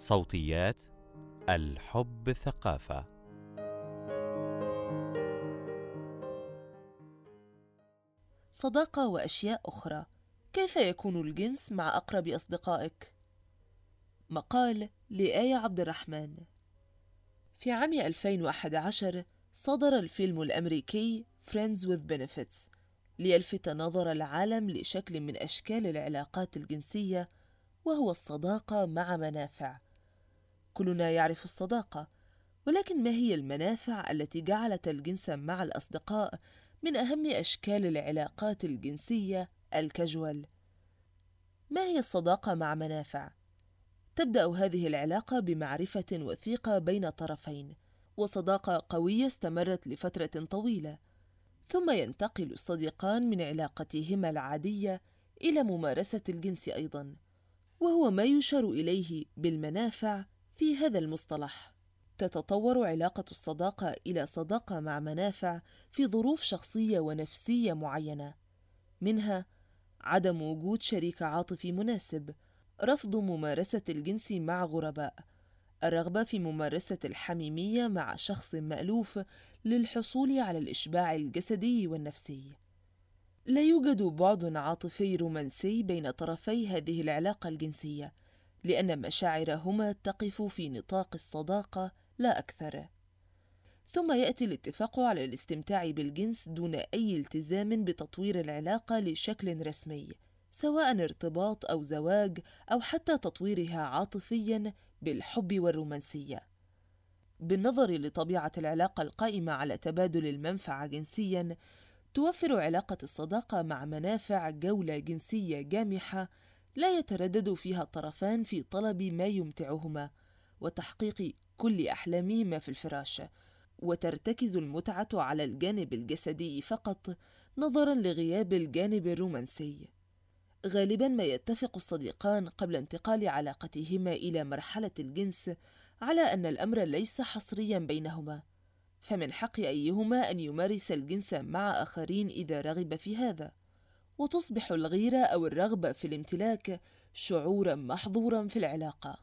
صوتيات الحب ثقافة. صداقة وأشياء أخرى. كيف يكون الجنس مع أقرب أصدقائك؟ مقال لآية عبد الرحمن. في عام 2011 صدر الفيلم الأمريكي Friends with Benefits ليلفت نظر العالم لشكل من أشكال العلاقات الجنسية وهو الصداقة مع منافع. كلنا يعرف الصداقة ولكن ما هي المنافع التي جعلت الجنس مع الأصدقاء من أهم أشكال العلاقات الجنسية الكجوال ما هي الصداقة مع منافع؟ تبدأ هذه العلاقة بمعرفة وثيقة بين طرفين وصداقة قوية استمرت لفترة طويلة ثم ينتقل الصديقان من علاقتهما العادية إلى ممارسة الجنس أيضاً وهو ما يشار إليه بالمنافع في هذا المصطلح. تتطور علاقة الصداقة إلى صداقة مع منافع في ظروف شخصية ونفسية معينة. منها عدم وجود شريك عاطفي مناسب رفض ممارسة الجنس مع غرباء الرغبة في ممارسة الحميمية مع شخص مألوف للحصول على الإشباع الجسدي والنفسي. لا يوجد بعد عاطفي رومانسي بين طرفي هذه العلاقة الجنسية. لأن مشاعرهما تقف في نطاق الصداقة لا أكثر. ثم يأتي الاتفاق على الاستمتاع بالجنس دون أي التزام بتطوير العلاقة لشكل رسمي سواء ارتباط أو زواج أو حتى تطويرها عاطفيا بالحب والرومانسية. بالنظر لطبيعة العلاقة القائمة على تبادل المنفعة جنسيا توفر علاقة الصداقة مع منافع جولة جنسية جامحة لا يتردد فيها الطرفان في طلب ما يمتعهما وتحقيق كل أحلامهما في الفراش وترتكز المتعة على الجانب الجسدي فقط نظرا لغياب الجانب الرومانسي. غالبا ما يتفق الصديقان قبل انتقال علاقتهما إلى مرحلة الجنس على أن الأمر ليس حصريا بينهما فمن حق أيهما أن يمارس الجنس مع آخرين إذا رغب في هذا. وتصبح الغيرة أو الرغبة في الامتلاك شعورا محظورا في العلاقة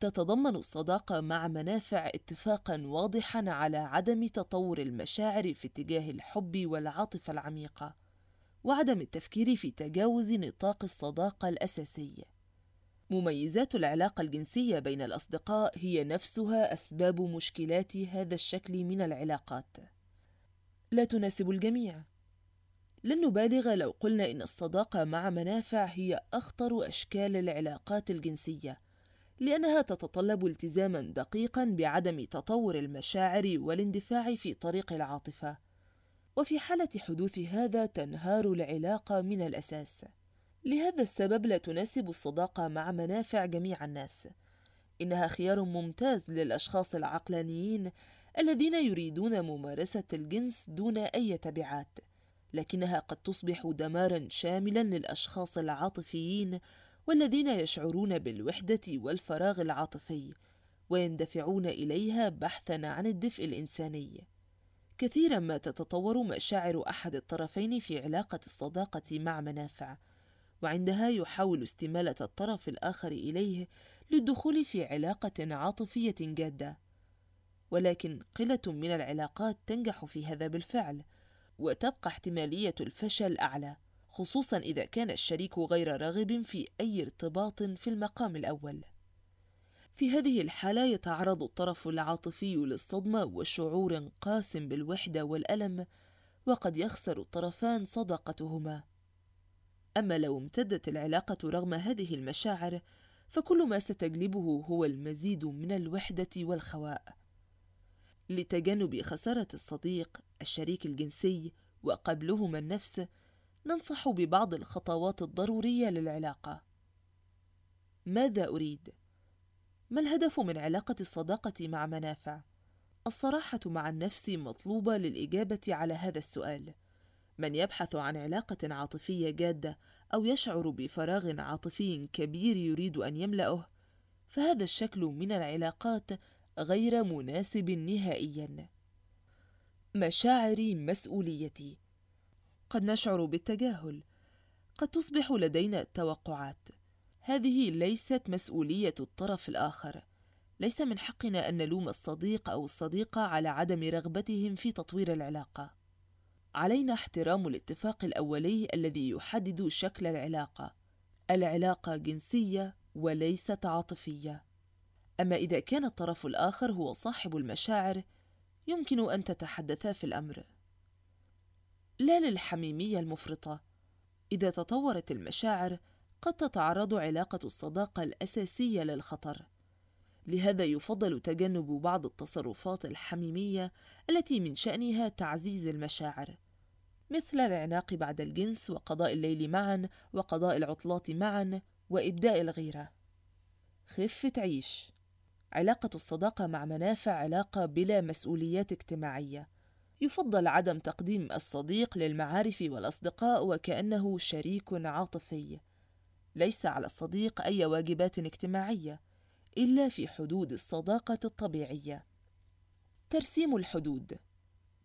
تتضمن الصداقة مع منافع اتفاقا واضحا على عدم تطور المشاعر في اتجاه الحب والعاطفة العميقة وعدم التفكير في تجاوز نطاق الصداقة الأساسي مميزات العلاقة الجنسية بين الأصدقاء هي نفسها أسباب مشكلات هذا الشكل من العلاقات. لا تناسب الجميع. لن نبالغ لو قلنا إن الصداقة مع منافع هي أخطر أشكال العلاقات الجنسية، لأنها تتطلب التزاما دقيقا بعدم تطور المشاعر والاندفاع في طريق العاطفة. وفي حالة حدوث هذا تنهار العلاقة من الأساس. لهذا السبب لا تناسب الصداقة مع منافع جميع الناس إنها خيار ممتاز للأشخاص العقلانيين الذين يريدون ممارسة الجنس دون أي تبعات لكنها قد تصبح دمارا شاملا للأشخاص العاطفيين والذين يشعرون بالوحدة والفراغ العاطفي ويندفعون إليها بحثا عن الدفء الإنساني. كثيرا ما تتطور مشاعر أحد الطرفين في علاقة الصداقة مع منافع وعندها يحاول استمالة الطرف الآخر إليه للدخول في علاقة عاطفية جادة. ولكن قلة من العلاقات تنجح في هذا بالفعل. وتبقى احتمالية الفشل أعلى خصوصا إذا كان الشريك غير راغب في أي ارتباط في المقام الأول. في هذه الحالة يتعرض الطرف العاطفي للصدمة وشعور قاس بالوحدة والألم وقد يخسر الطرفان صداقتهما. أما لو امتدت العلاقة رغم هذه المشاعر فكل ما ستجلبه هو المزيد من الوحدة والخواء. لتجنب خسارة الصديق الشريك الجنسي وقبلهما النفس ننصح ببعض الخطوات الضرورية للعلاقة ماذا أريد؟ ما الهدف من علاقة الصداقة مع منافع؟ الصراحة مع النفس مطلوبة للإجابة على هذا السؤال من يبحث عن علاقة عاطفية جادة أو يشعر بفراغ عاطفي كبير يريد أن يملأه، فهذا الشكل من العلاقات غير مناسب نهائيا. مشاعري مسؤوليتي. قد نشعر بالتجاهل، قد تصبح لدينا توقعات، هذه ليست مسؤولية الطرف الآخر. ليس من حقنا أن نلوم الصديق أو الصديقة على عدم رغبتهم في تطوير العلاقة. علينا احترام الاتفاق الأولي الذي يحدد شكل العلاقة. العلاقة جنسية وليست عاطفية. أما إذا كان الطرف الآخر هو صاحب المشاعر يمكن أن تتحدثا في الأمر. لا للحميمية المفرطة. إذا تطورت المشاعر قد تتعرض علاقة الصداقة الأساسية للخطر. لهذا يفضل تجنب بعض التصرفات الحميمية التي من شأنها تعزيز المشاعر مثل العناق بعد الجنس وقضاء الليل معا وقضاء العطلات معا وإبداء الغيرة. خفة عيش. علاقة الصداقة مع منافع علاقة بلا مسؤوليات اجتماعية. يفضل عدم تقديم الصديق للمعارف والأصدقاء وكأنه شريك عاطفي. ليس على الصديق أي واجبات اجتماعية إلا في حدود الصداقة الطبيعية. ترسيم الحدود.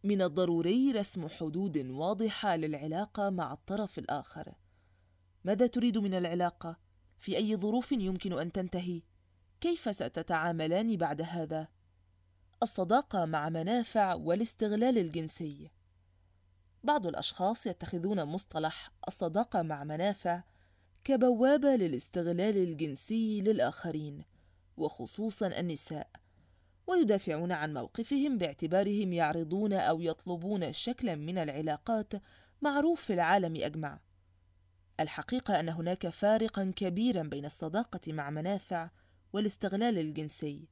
من الضروري رسم حدود واضحة للعلاقة مع الطرف الآخر. ماذا تريد من العلاقة؟ في أي ظروف يمكن أن تنتهي؟ كيف ستتعاملان بعد هذا؟ الصداقة مع منافع والاستغلال الجنسي بعض الأشخاص يتخذون مصطلح الصداقة مع منافع كبوابة للاستغلال الجنسي للآخرين وخصوصا النساء ويدافعون عن موقفهم باعتبارهم يعرضون أو يطلبون شكلا من العلاقات معروف في العالم أجمع الحقيقة أن هناك فارقا كبيرا بين الصداقة مع منافع والاستغلال الجنسي.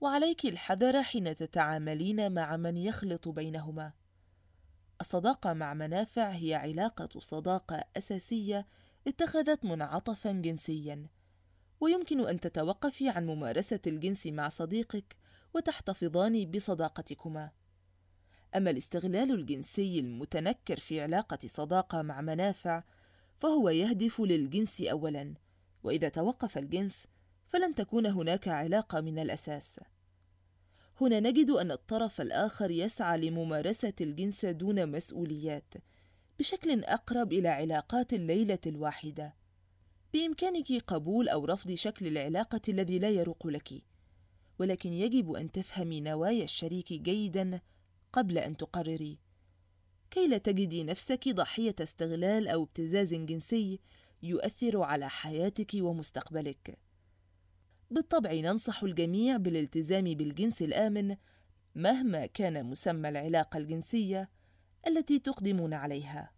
وعليك الحذر حين تتعاملين مع من يخلط بينهما. الصداقة مع منافع هي علاقة صداقة أساسية اتخذت منعطفا جنسيا. ويمكن أن تتوقفي عن ممارسة الجنس مع صديقك وتحتفظان بصداقتكما. أما الاستغلال الجنسي المتنكر في علاقة صداقة مع منافع فهو يهدف للجنس أولاً. وإذا توقف الجنس فلن تكون هناك علاقة من الأساس. هنا نجد أن الطرف الآخر يسعى لممارسة الجنس دون مسؤوليات بشكل أقرب إلى علاقات الليلة الواحدة. بإمكانك قبول أو رفض شكل العلاقة الذي لا يروق لك ولكن يجب أن تفهمي نوايا الشريك جيدا قبل أن تقرري. كي لا تجدي نفسك ضحية استغلال أو ابتزاز جنسي يؤثر على حياتك ومستقبلك. بالطبع ننصح الجميع بالالتزام بالجنس الآمن مهما كان مسمى العلاقة الجنسية التي تقدمون عليها.